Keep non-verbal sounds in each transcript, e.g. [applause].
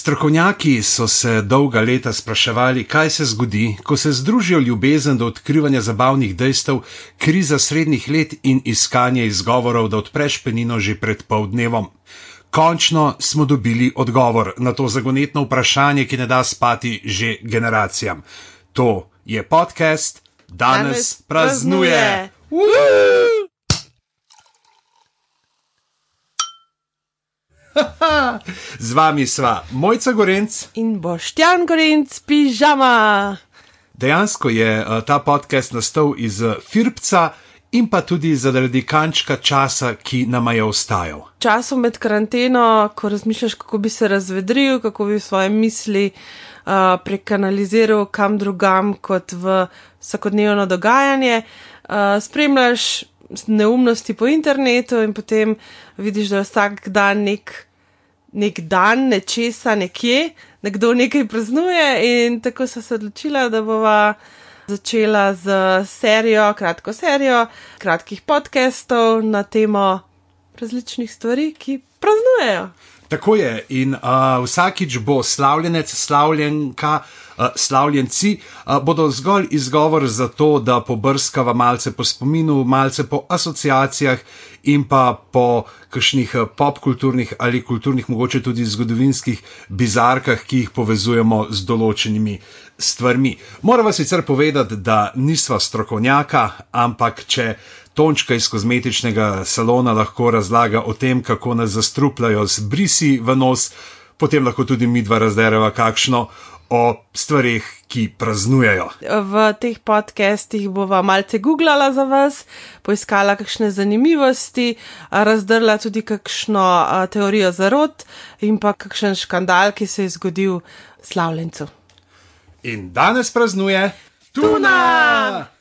Strokovnjaki so se dolga leta spraševali, kaj se zgodi, ko se združijo ljubezen do odkrivanja zabavnih dejstev, kriza srednjih let in iskanje izgovorov, da odpreš penino že pred poldnevom. Končno smo dobili odgovor na to zagonetno vprašanje, ki ne da spati že generacijam. To je podcast, danes, danes praznuje. praznuje. [laughs] Z vami sva Mojca Gorenc in Boštjan Gorenc, pižama. Dejansko je uh, ta podcast nastal iz uh, Firpca in pa tudi zaradi kančka časa, ki nam je ostajal. Časom med karanteno, ko razmišljaš, kako bi se razvedril, kako bi svoje misli uh, prekanaliziral kam drugam kot v vsakodnevno dogajanje, uh, spremljaš neumnosti po internetu in potem vidiš, da je vsak dan nek, nek dan nečesa nekje, nekdo nekaj praznuje in tako so se odločila, da bova začela z serijo, kratko serijo, kratkih podcastov na temo različnih stvari, ki praznujejo. Tako je, in uh, vsakič bo slavljenec, slavljenka, uh, slavljenci, uh, bodo zgolj izgovor za to, da pobrskava malce po spominu, malce po asociacijah in pa po kakšnih popkulturnih ali kulturnih, mogoče tudi zgodovinskih bizarkah, ki jih povezujemo z določenimi stvarmi. Moram vas sicer povedati, da nisva strokovnjaka, ampak če. Tončka iz kozmetičnega salona lahko razlaga o tem, kako nas zastrupljajo z brisi v nos, potem lahko tudi mi dva razdereva kakšno o stvarih, ki praznujejo. V teh podcestih bova malce googlala za vas, poiskala kakšne zanimivosti, razdrla tudi kakšno teorijo zarot in pa kakšen škandal, ki se je zgodil slavljencu. In danes praznuje Tuna! Tuna!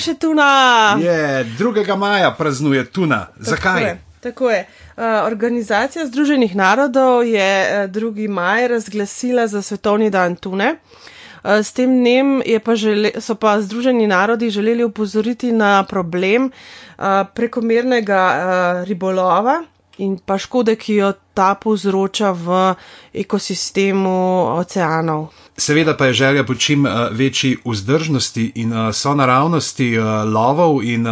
Še tuna. Je, 2. maja praznuje tuna. Zakaj? Tako je. Tako je. Uh, Organizacija Združenih narodov je 2. Uh, maj razglasila za svetovni dan tune. Uh, s tem dnem pa žele, so pa Združeni narodi želeli upozoriti na problem prekomernega ribolova in pa škode, ki jo ta povzroča v ekosistemu oceanov. Seveda pa je želja po čim uh, večji vzdržnosti in uh, sonaravnosti uh, lovov in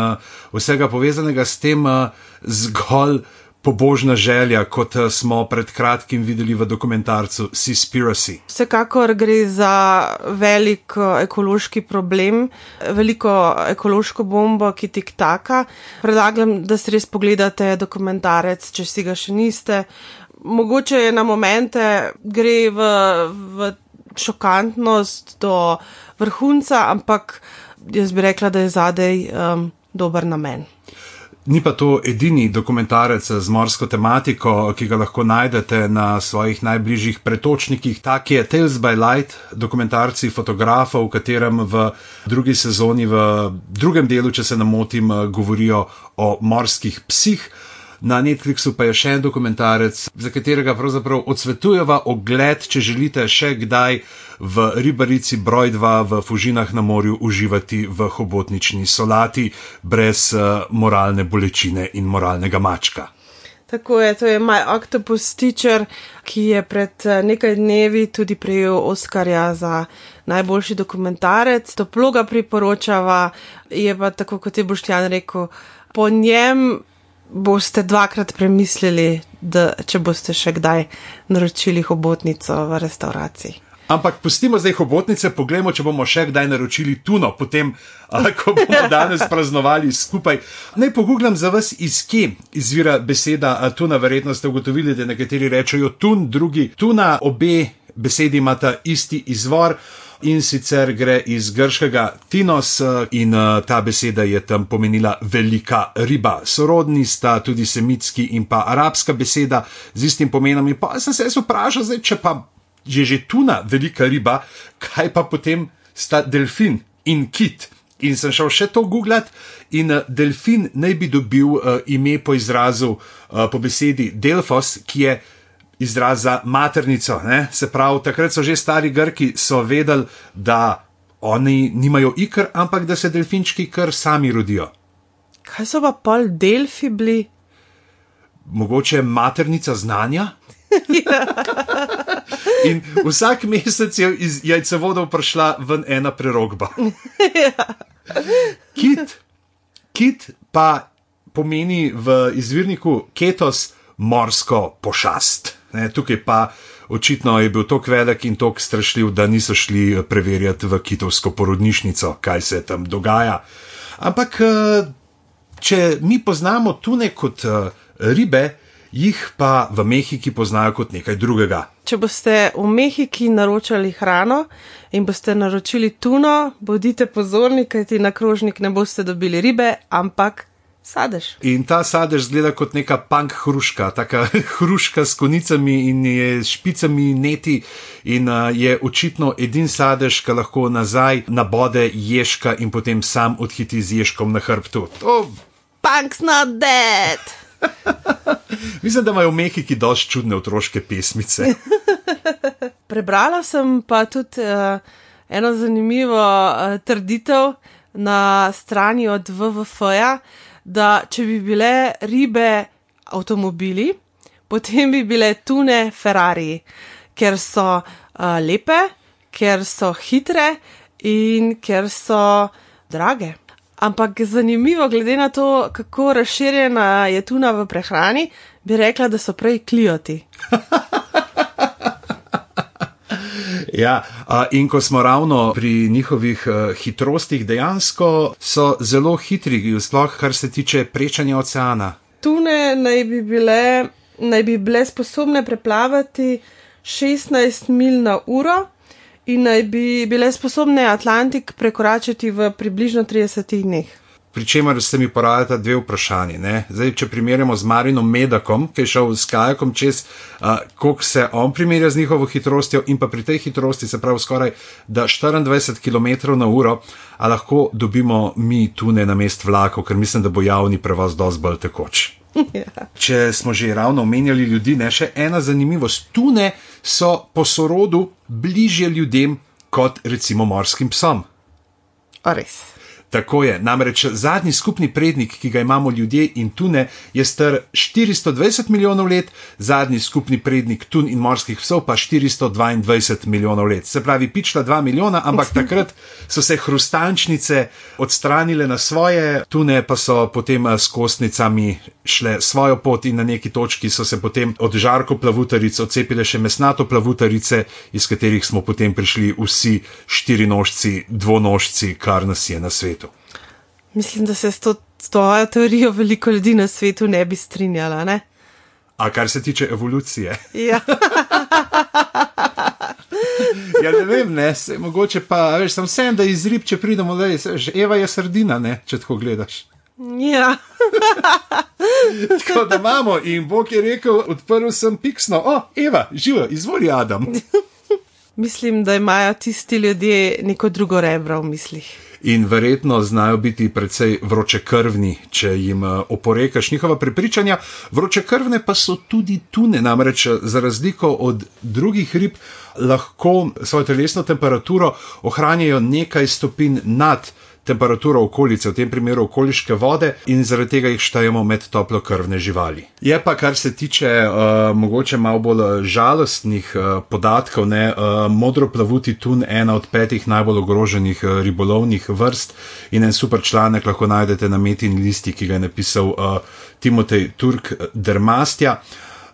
vsega povezanega s tem zgolj pobožna želja, kot uh, smo pred kratkim videli v dokumentarcu Seaspiracy. Vsekakor gre za velik uh, ekološki problem, veliko ekološko bombo, ki tik taka. Predlagam, da si res pogledate dokumentarec, če si ga še niste. Mogoče je na momente gre v. v šokantnost do vrhunca, ampak jaz bi rekla, da je zadej um, dober namen. Ni pa to edini dokumentarec z morsko tematiko, ki ga lahko najdete na svojih najbližjih pretočnikih. Tak je Tales by Light, dokumentarci fotografov, v katerem v drugi sezoni, v drugem delu, če se ne motim, govorijo o morskih psih. Na Netflixu pa je še en dokumentarec, za katerega pravzaprav odsvetujeva ogled, če želite še kdaj v ribarici broj 2 v Fužinah na morju uživati v hobotnični solati, brez uh, moralne bolečine in moralnega mačka. Tako je, to je My Octopus Teacher, ki je pred eh, nekaj dnevi tudi prejel Oscarja za najboljši dokumentarec. Toplo ga priporočava, je pa tako, kot je Boštjan rekel, po njem boste dvakrat premislili, da če boste še kdaj naročili hobotnico v restauraciji. Ampak pustimo zdaj hobotnice, poglejmo, če bomo še kdaj naročili tuno, potem, ko bomo danes praznovali skupaj. Naj pogubljam za vas, iz kje izvira beseda tuna. Verjetno ste ugotovili, da nekateri rečejo tun, drugi tuna, obe besedi imata isti izvor in sicer gre iz grškega tinos in uh, ta beseda je tam pomenila velika riba. Sorodni sta tudi semitski in pa arabska beseda z istim pomenom. In pa sem se jaz vprašal, zdaj, če pa je že tuna velika riba, kaj pa potem sta delfin in kit. In sem šel še to googlat, in uh, delfin naj bi dobil uh, ime po izrazu, uh, po besedi Delfos, ki je izraz za maternico. Ne? Se pravi, takrat so že stari Grki vedeli, da oni nimajo ikr, ampak da se delfinčki kar sami rodijo. Kaj so pa pol delfi bili? Mogoče maternica znanja? [laughs] In vsak mesec je iz jajcevodov prišla ven ena prerogba. [laughs] Kit, kit pa pomeni v izvirniku ketos morsko pošast. Ne, tukaj pa očitno je bil tako velik in tako strašljiv, da niso šli preverjati v kitovsko porodnišnico, kaj se tam dogaja. Ampak, eh, če mi poznamo tune kot eh, ribe, jih pa v Mehiki poznajo kot nekaj drugega. Če boste v Mehiki naročali hrano in boste naročili tuno, bodite pozorni, kajti na krožnik ne boste dobili ribe, ampak sadež. In ta sadež zgleda kot neka punk hruška, taka [laughs] hruška s konicami in je špicami neti in uh, je očitno edin sadež, ki lahko nazaj nabode ježka in potem sam odhiti z ježkom na hrbtu. To... Punk's not dead! [laughs] Mislim, da imajo v Mehiki dosti čudne otroške pesmice. [laughs] Prebrala sem pa tudi uh, eno zanimivo uh, trditev na strani od WWF-ja, da če bi bile ribe avtomobili, potem bi bile tune Ferrari, ker so uh, lepe, ker so hitre in ker so drage. Ampak zanimivo, glede na to, kako razširjena je tuna v prehrani, bi rekla, da so prej klijoti. [laughs] Ja, in ko smo ravno pri njihovih hitrostih, dejansko so zelo hitri, sploh kar se tiče prečanja oceana. Tune naj bi bile, naj bi bile sposobne preplavati 16 mil na uro in naj bi bile sposobne Atlantik prekoračiti v približno 30 dneh. Pričemer se mi porajata dve vprašanji. Zdaj, če primerjamo z Marinom Medakom, ki je šel s kajakom čez, uh, koliko se on primerja z njihovo hitrostjo, in pa pri tej hitrosti, se pravi skoraj 24 km na uro, a lahko dobimo mi tune na mest vlakov, ker mislim, da bo javni prevoz dosti bolj tekoč. [laughs] Ja. Če smo že ravno omenjali ljudi, ne še ena zanimivost. Tune so po sorodu bližje ljudem kot recimo morskim psom. A res. Tako je, namreč zadnji skupni prednik, ki ga imamo ljudje in tune, je star 420 milijonov let, zadnji skupni prednik tun in morskih psov pa 422 milijonov let. Se pravi, pičla 2 milijona, ampak takrat so se hrustančnice odstranile na svoje, tune pa so potem eh, s kostnicami šle svojo pot in na neki točki so se potem od žarko plavutaric odcepile še mesnato plavutarice, iz katerih smo potem prišli vsi štirinožci, dvonožci, kar nas je na svetu svetu. Mislim, da se s to, s to teorijo veliko ljudi na svetu ne bi strinjala. Ne? A kar se tiče evolucije. Ja. [laughs] ja, ne vem, ne, se, mogoče pa, veš, sem vsem, da iz rib, če pridemo, da je Eva je srdina, ne, če tako gledaš. Ja. [laughs] tako da imamo in Bog je rekel, odprl sem piksno, o, Eva, živo, izvoli Adam. [laughs] Mislim, da imajo tisti ljudje neko drugo rebro v mislih in verjetno znajo biti precej vročekrvni, če jim eh, oporekaš njihova prepričanja. Vročekrvne pa so tudi tune, namreč eh, za razliko od drugih rib lahko svojo telesno temperaturo ohranjajo nekaj stopinj nad temperaturo okolice, v tem primeru okoliške vode, in zaradi tega jih štejemo med toplokrvne živali. Je pa, kar se tiče uh, mogoče malo bolj uh, žalostnih uh, podatkov, ne, uh, modroplavuti tun, ena od petih najbolj ogroženih uh, ribolovnih vrst in en super članek lahko najdete na metin listi, ki ga je napisal uh, Timotej Turk Dermastja.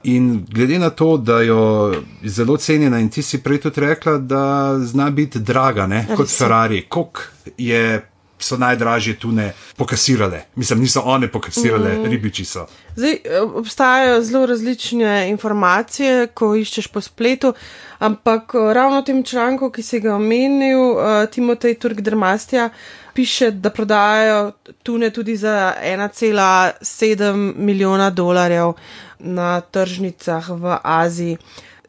In glede na to, da jo zelo cenjena in ti si prej tudi rekla, da zna biti draga, ne, kot Ferrari, koliko je so najdražje tune pokasirale. Mislim, niso one pokasirale, mm. ribiči so. Zdaj, eh, obstajajo zelo različne informacije, ko iščeš po spletu, ampak eh, ravno v tem članku, ki si ga omenil, uh, Timotej Turk Drmastja, piše, da prodajajo tune tudi za 1,7 milijona dolarjev na tržnicah v Aziji.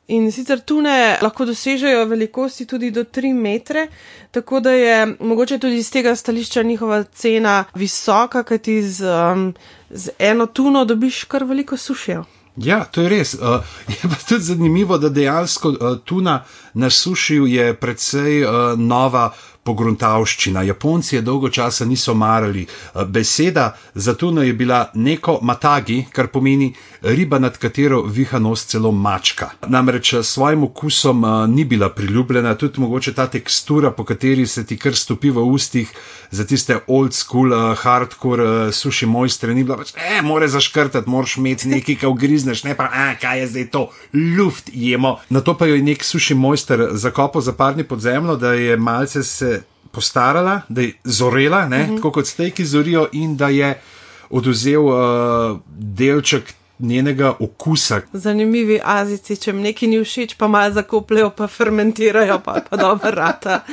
In sicer tune lahko dosežejo velikosti tudi do 3 metre, tako da je mogoče tudi iz tega stališča njihova cena visoka, kajti z, um, z eno tuno dobiš kar veliko sušijo. Ja, to je res. Uh, je pa tudi zanimivo, da dejansko uh, tuna na sušiju je precej uh, nova pogruntavščina. Japonci je dolgo časa niso marali. Eh, beseda za tuno je bila neko matagi, kar pomeni riba, nad katero viha nos celo mačka. Namreč s svojim okusom eh, ni bila priljubljena, tudi mogoče ta tekstura, po kateri se ti kar stopi v ustih, za tiste old school, hardcore suši mojstre, ni bila pač, eh, more zaškrtati, moraš imeti nekaj, kaj ugrizneš, ne pa, eh, kaj je zdaj to, luft jemo. Na to pa jo je nek suši mojster zakopal za parni pod zemljo, da je malce se postarala, da je zorela, ne, mm -hmm. tako kot stejki zorijo, in da je oduzel uh, delček njenega okusa. Zanimivi azici, če jim nekaj ni všeč, pa malo zakopljajo, pa fermentirajo, pa, pa dobro rata.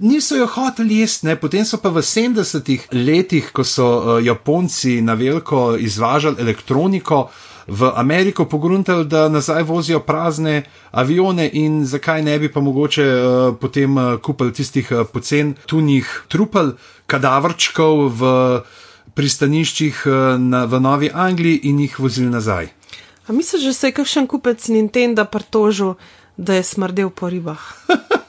Niso jo hoteli jesti, potem so pa v 70-ih letih, ko so uh, Japonci na veliko izvažali elektroniko, uh, v Ameriko pogruntali, da nazaj vozijo prazne avione in zakaj ne bi pa mogoče uh, potem uh, kupili tistih uh, pocen tunih trupel, kadavrčkov v pristaniščih uh, na, v Novi Angliji in jih vozili nazaj. A misliš, da se je kakšen kupec Nintendo pritožil, da je smrdel po ribah? [laughs]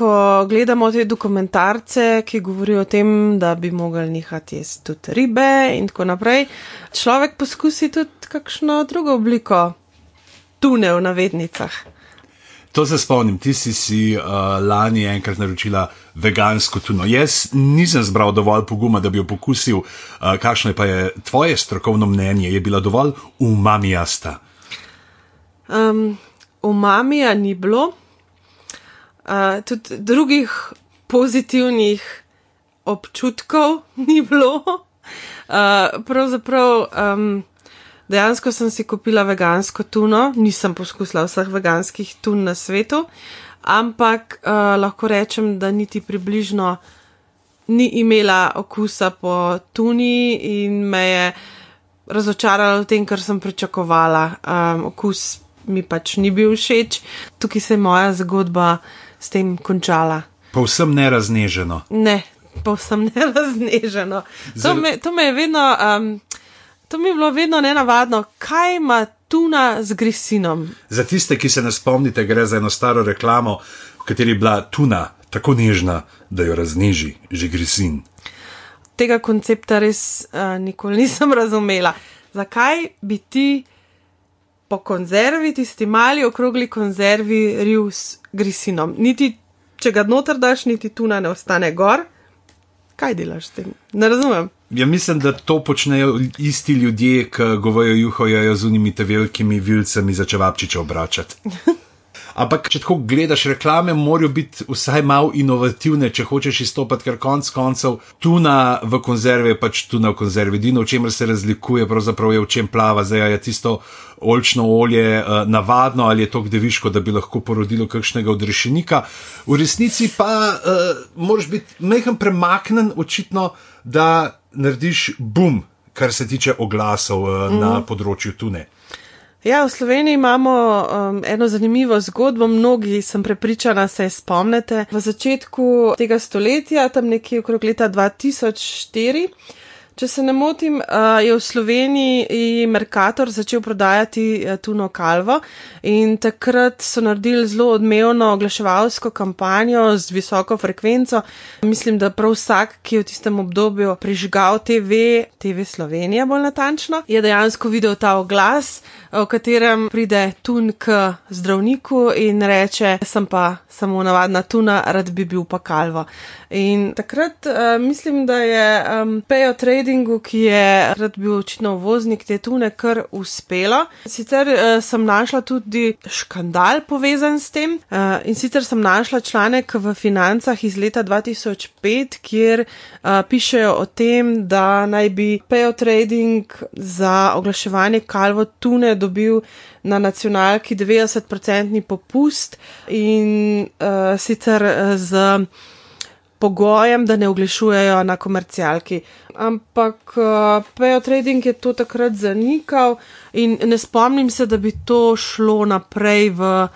ko gledamo te dokumentarce, ki govorijo o tem, da bi mogli nehati jesti tudi ribe in tako naprej, človek poskusi tudi kakšno drugo obliko tune v navednicah. To se spomnim, ti si si uh, lani enkrat naročila vegansko tuno. Jaz nisem zbral dovolj poguma, da bi jo pokusil. Uh, kakšno je pa je tvoje strokovno mnenje? Je bila dovolj umamijasta? Um, umamija ni bilo tudi drugih pozitivnih občutkov [laughs] ni bilo. Uh, pravzaprav um, dejansko sem si kupila vegansko tuno, nisem poskusila vseh veganskih tun na svetu, ampak uh, lahko rečem, da niti približno ni imela okusa po tuni in me je razočarala v tem, kar sem pričakovala. Um, okus mi pač ni bil všeč, tukaj se je moja zgodba s tem končala. Povsem nerazneženo. Ne, povsem [laughs] nerazneženo. To me, to me je vedno, um, to mi je bilo vedno nenavadno, kaj ima tuna z grisinom. Za tiste, ki se ne spomnite, gre za eno staro reklamo, v kateri je bila tuna tako nežna, da jo razneži že grisin. Tega koncepta res uh, nikoli nisem razumela. Zakaj bi ti po konzervi, tisti mali okrogli konzervi, riv s grisinom. Niti če ga noter daš, niti tuna ne ostane gor. Kaj delaš s tem? Ne razumem. Ja, mislim, da to počnejo isti ljudje, ki govojo juhojajo z unimi te velikimi vilcami za čevapčiče obračati. [laughs] Ampak, če tako gledaš, reklame morajo biti vsaj malo inovativne, če hočeš izstopati, ker konc koncev tuna v konzervi je pač tuna v konzervi. Edino, v čemer se razlikuje, pravzaprav je v čem plava. Zdaj je tisto olčno olje uh, navadno ali je to gdeviško, da bi lahko porodilo kakšnega odrešenika. V resnici pa uh, moraš biti mehen premaknen, očitno, da narediš bum, kar se tiče oglasov uh, mm. na področju tune. Ja, v Sloveniji imamo um, eno zanimivo zgodbo, mnogi sem prepričana, se spomnite. V začetku tega stoletja, tam nekje okrog leta 2004, Če se ne motim, je v Sloveniji Merkator začel prodajati tuno kalvo in takrat so naredili zelo odmevno oglaševalsko kampanjo z visoko frekvenco. Mislim, da prav vsak, ki je v tistem obdobju prižgal TV, TV Slovenija bolj natančno, je dejansko videl ta oglas, v katerem pride tun k zdravniku in reče: Sem pa samo navadna tuna, rad bi bil pa kalvo. In takrat uh, mislim, da je um, Pejo Trading tradingu, ki je rad bil očitno voznik te tune, kar uspelo. Sicer uh, sem našla tudi škandal povezan s tem uh, in sicer sem našla članek v financah iz leta 2005, kjer uh, pišejo o tem, da naj bi Pejo Trading za oglaševanje kalvo tune dobil na nacionalki 90-odstotni popust in uh, sicer z pogojem, da ne oglašujejo na komercialki. Ampak uh, Pejo Trading je to takrat zanikal in ne spomnim se, da bi to šlo naprej v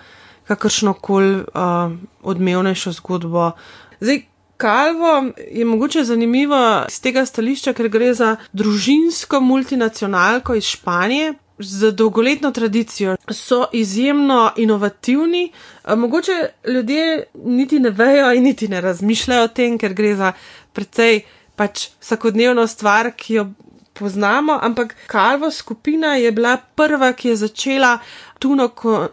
kakršno koli uh, odmevnejšo zgodbo. Zdaj, Kalvo je mogoče zanimivo z tega stališča, ker gre za družinsko multinacionalko iz Španije. Z dolgoletno tradicijo so izjemno inovativni, mogoče ljudje niti ne vejo in niti ne razmišljajo o tem, ker gre za precej pač vsakodnevno stvar, ki jo poznamo, ampak Kalvo skupina je bila prva, ki je začela tuno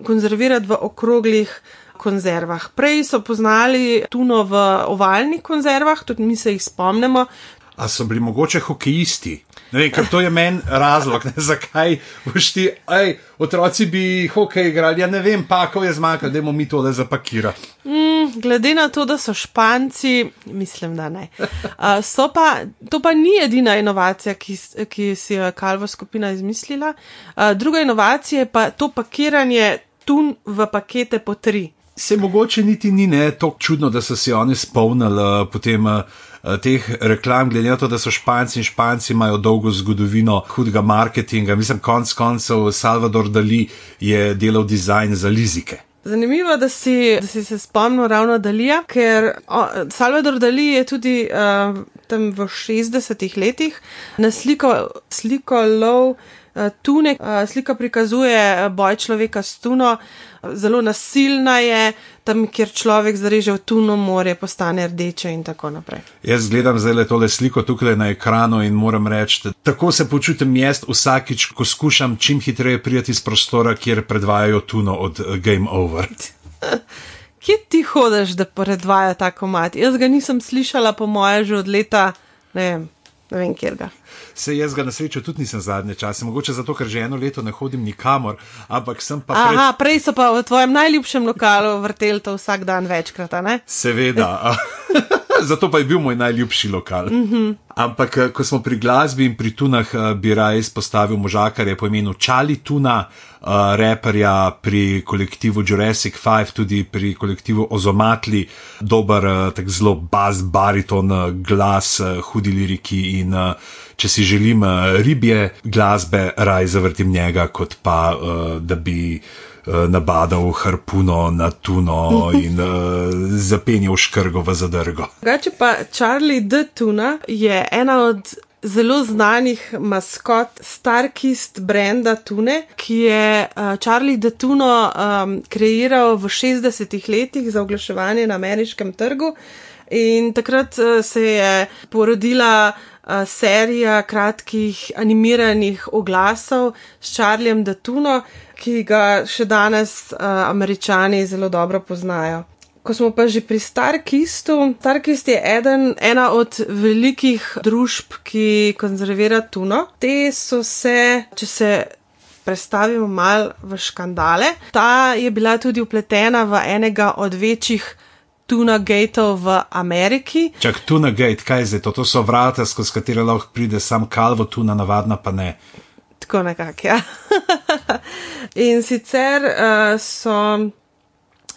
konzervirati v okroglih konzervah. Prej so poznali tuno v ovalnih konzervah, tudi mi se jih spomnimo. A so bili mogoče hokejisti? Vem, ker to je meni razlog, ne, zakaj všti, ej, otroci bi hokej igrali, ja ne vem, pa ko je zmagal, da bomo mi tole zapakirali. Mm, glede na to, da so španci, mislim, da ne. Uh, pa, to pa ni edina inovacija, ki, ki si jo je Kalvo skupina izmislila. Uh, druga inovacija je pa to pakiranje tun v pakete po tri. Se mogoče niti ni ne tako čudno, da so si oni spomnili potem uh, teh reklam, glede na to, da so Španci in Španci imajo dolgo zgodovino hudega marketinga. Mislim, konc koncev Salvador Dali je delal dizajn za lizike. Zanimivo, da si, da si se spomnil ravno Dalija, ker o, Salvador Dali je tudi uh, tam v 60-ih letih sliko lov. Eh, tune, eh, slika prikazuje eh, boj človeka s tuno, zelo nasilna je, tam, kjer človek zareže v tuno, more postane rdeče in tako naprej. Jaz gledam zdaj le tole sliko tukaj na ekranu in moram reči, da tako se počutim jaz vsakič, ko skušam čim hitreje prijeti iz prostora, kjer predvajajo tuno od Game Over. [laughs] Kje ti hodiš, da predvaja tako mat? Jaz ga nisem slišala, po moje, že od leta, ne vem, ne vem kjer ga. Se jaz ga na srečo tudi nisem zadnje čase, mogoče zato, ker že eno leto ne hodim nikamor, ampak sem pa. Pred... Aha, prej so pa v tvojem najljubšem lokalu vrtel to vsak dan večkrat, ne? Seveda. [laughs] zato pa je bil moj najljubši lokal. Mm -hmm. Ampak, eh, ko smo pri glasbi in pri tunah, eh, bi raje izpostavil možakarje po imenu Čali Tuna, uh, reperja pri kolektivu Jurassic 5, tudi pri kolektivu Ozomatli, dober, uh, tak zelo bas, bariton, glas, uh, hudi liriki in uh, če si želim ribje glasbe, raje zavrtim njega, kot pa uh, da bi. Eh, nabadal harpuno na tuno [laughs] in uh, zapenjal škrgo v zadrgo. Drugače pa Charlie D. Tuna je ena od zelo znanih maskot Starkist brenda Tune, ki je uh, Charlie D. Tuno um, kreiral v 60-ih letih za oglaševanje na ameriškem trgu. In takrat uh, se je porodila uh, serija kratkih animiranih oglasov s Charliem D. Tuno, ki ga še danes uh, američani zelo dobro poznajo. Ko smo pa že pri Starkistu, Starkist je eden, ena od velikih družb, ki konzervira tuno. Te so se, če se predstavimo mal v škandale, ta je bila tudi upletena v enega od večjih tuna gateov v Ameriki. Čak tuna gate, kaj je zdaj to? To so vrata, skozi katere lahko pride sam kalvo tuna, navadna pa ne. Tako nekako, ja. [laughs] In sicer uh, so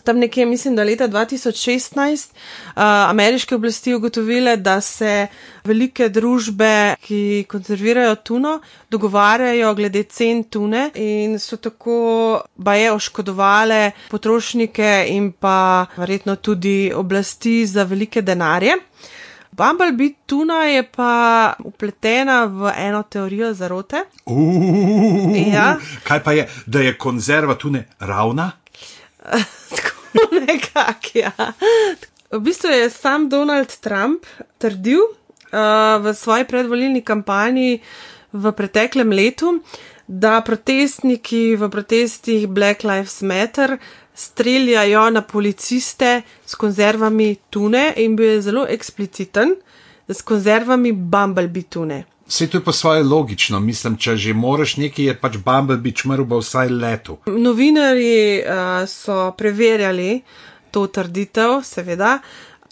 tam nekje, mislim, da leta 2016 uh, ameriške oblasti ugotovile, da se velike družbe, ki konzervirajo tuno, dogovarjajo glede cen tune in so tako baje oškodovale potrošnike in pa verjetno tudi oblasti za velike denarje. Bumblebee tuna je pa upletena v eno teorijo zarote. Uh, ja. Kaj pa je, da je konzerva tune ravna? [laughs] Tako nekako, ja. V bistvu je sam Donald Trump trdil uh, v svoji predvolilni kampanji v preteklem letu, da protestniki v protestih Black Lives Matter streljajo na policiste s konzervami tune in bil je zelo ekspliciten, s konzervami bumblebee tune. Vse to je po svoje logično, mislim, če že moraš nekaj, je pač bumblebee čmrl v vsaj letu. Novinari uh, so preverjali to trditev, seveda.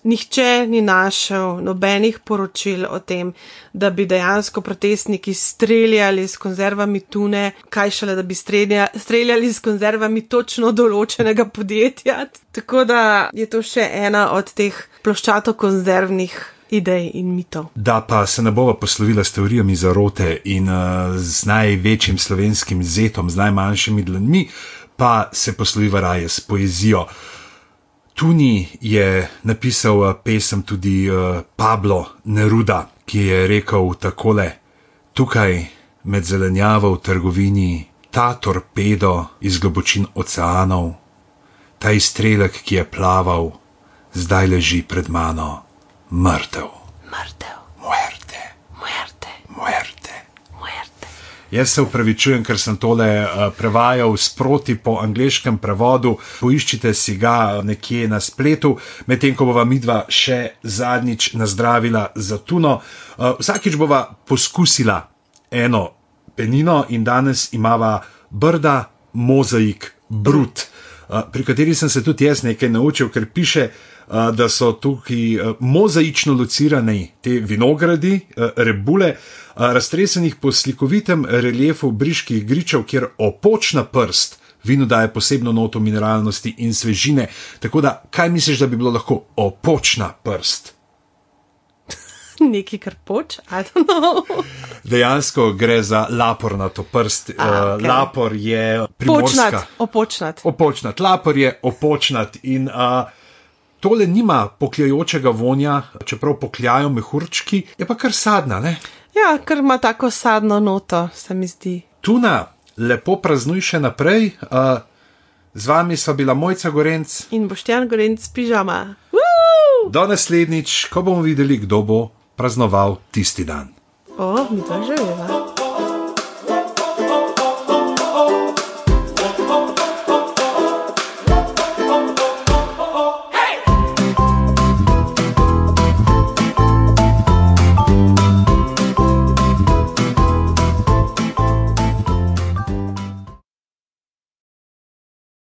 Nihče ni našel nobenih poročil o tem, da bi dejansko protestniki streljali s konzervami tune, kaj šele, da bi streljali s konzervami točno določenega podjetja. Tako da je to še ena od teh ploščato konzervnih idej in mitov. Da pa se ne bova poslovila s teorijami zarote in uh, z največjim slovenskim zetom, z najmanjšimi dlanmi, pa se posloviva raje s poezijo. Tuni je napisal eh, pesem tudi uh, Pablo Neruda, ki je rekel takole: Tukaj med zelenjavo v trgovini, ta torpedo iz globočin oceanov, ta izstrelek, ki je plaval, zdaj leži pred mano, mrtev. Mrtev, Jaz se upravičujem, ker sem tole uh, prevajal sproti po angliškem prevodu. Poiščite si ga nekje na spletu, medtem ko bova midva še zadnjič nazdravila za tuno. Uh, vsakič bova poskusila eno penino in danes imava brda, mozaik, brut, uh, pri kateri sem se tudi jaz nekaj naučil, ker piše. Uh, da so tukaj mozaično locirane te vinogradi, rebule, raztresenih po slikovitem reliefu briških gričev, kjer opočna prst vinu daje posebno noto mineralnosti in svežine. Tako da, kaj misliš, da bi bilo lahko opočna prst? [laughs] Nekaj kar poč, I don't know. [laughs] Dejansko gre za lapornato prst. A, okej. Lapor je Počnat, primorska. opočnat. Opočnat, lapor je opočnat in uh, tole nima pokljajočega vonja, čeprav pokljajo mehurčki, je pa kar sadna, ne? Ja, ker ima tako sadno noto, se mi zdi. Tuna, lepo praznuj še naprej. Uh, z vami sva bila Mojca Gorenc. In boštjan gorenc pižama. Woo! Do naslednjič, ko bomo videli, kdo bo praznoval tisti dan. O, mi to že veva.